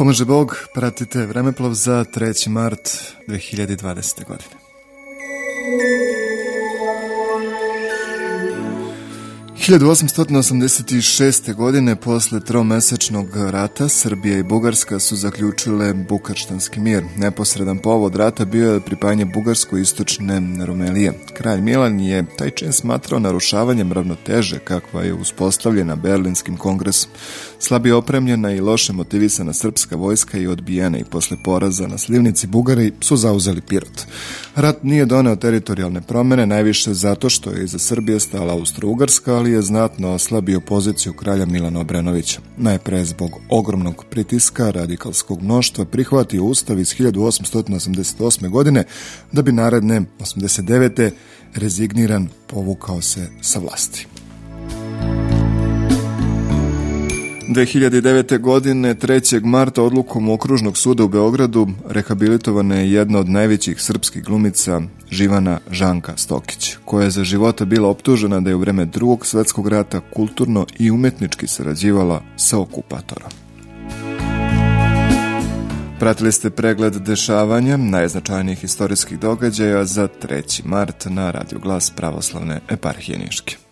Pomaže Bog, pratite vremeplov za 3. mart 2020. godine. 1886. godine posle tromesečnog rata Srbija i Bugarska su zaključile Bukarštanski mir. Neposredan povod rata bio je pripajanje Bugarsko-istočne Rumelije. Kralj Milan je taj čin smatrao narušavanjem ravnoteže kakva je uspostavljena Berlinskim kongresom. Slabije opremljena i loše motivisana srpska vojska je odbijena i posle poraza na slivnici Bugari su zauzeli Pirot. Rat nije doneo teritorijalne promene, najviše zato što je iza Srbije stala Austro-Ugarska, ali je znatno oslabio poziciju kralja Milana Obrenovića. Najpre zbog ogromnog pritiska radikalskog mnoštva prihvatio ustav iz 1888. godine da bi naredne 89. rezigniran povukao se sa vlasti. 2009. godine 3. marta odlukom okružnog suda u Beogradu rehabilitovana je jedna od najvećih srpskih glumica Živana Žanka Stokić, koja je za života bila optužena da je u vreme drugog svetskog rata kulturno i umetnički sarađivala sa okupatorom. Pratili ste pregled dešavanja najznačajnijih istorijskih događaja za 3. mart na Radio Glas Pravoslavne eparhije Niške.